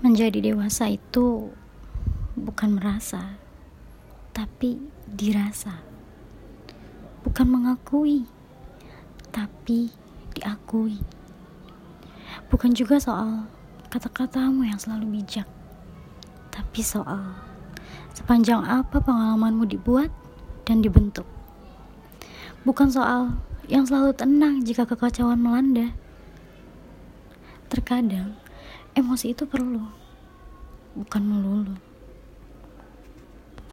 Menjadi dewasa itu bukan merasa, tapi dirasa. Bukan mengakui, tapi diakui. Bukan juga soal kata-katamu yang selalu bijak, tapi soal sepanjang apa pengalamanmu dibuat dan dibentuk. Bukan soal yang selalu tenang jika kekacauan melanda. Terkadang emosi itu perlu, bukan melulu.